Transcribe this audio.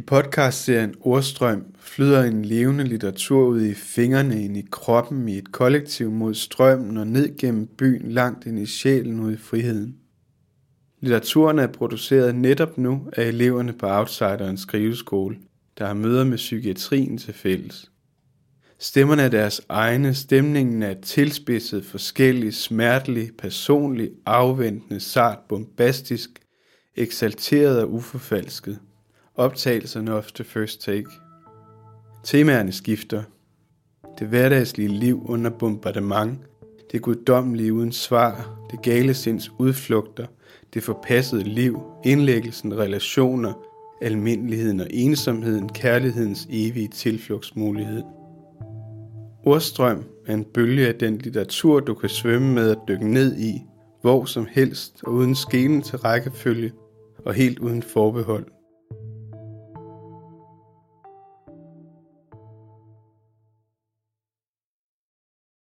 I podcastserien Ordstrøm flyder en levende litteratur ud i fingrene ind i kroppen i et kollektiv mod strømmen og ned gennem byen langt ind i sjælen ud i friheden. Litteraturen er produceret netop nu af eleverne på Outsiderens skriveskole, der har møder med psykiatrien til fælles. Stemmerne er deres egne, stemningen er tilspidset, forskellig, smertelig, personlig, afventende, sart, bombastisk, eksalteret og uforfalsket. Optagelserne ofte first take. Temaerne skifter. Det hverdagslige liv under bombardement, det guddommelige uden svar, det gale sinds udflugter, det forpassede liv, indlæggelsen, relationer, almindeligheden og ensomheden, kærlighedens evige tilflugtsmulighed. Ordstrøm er en bølge af den litteratur, du kan svømme med og dykke ned i, hvor som helst og uden skelen til rækkefølge og helt uden forbehold.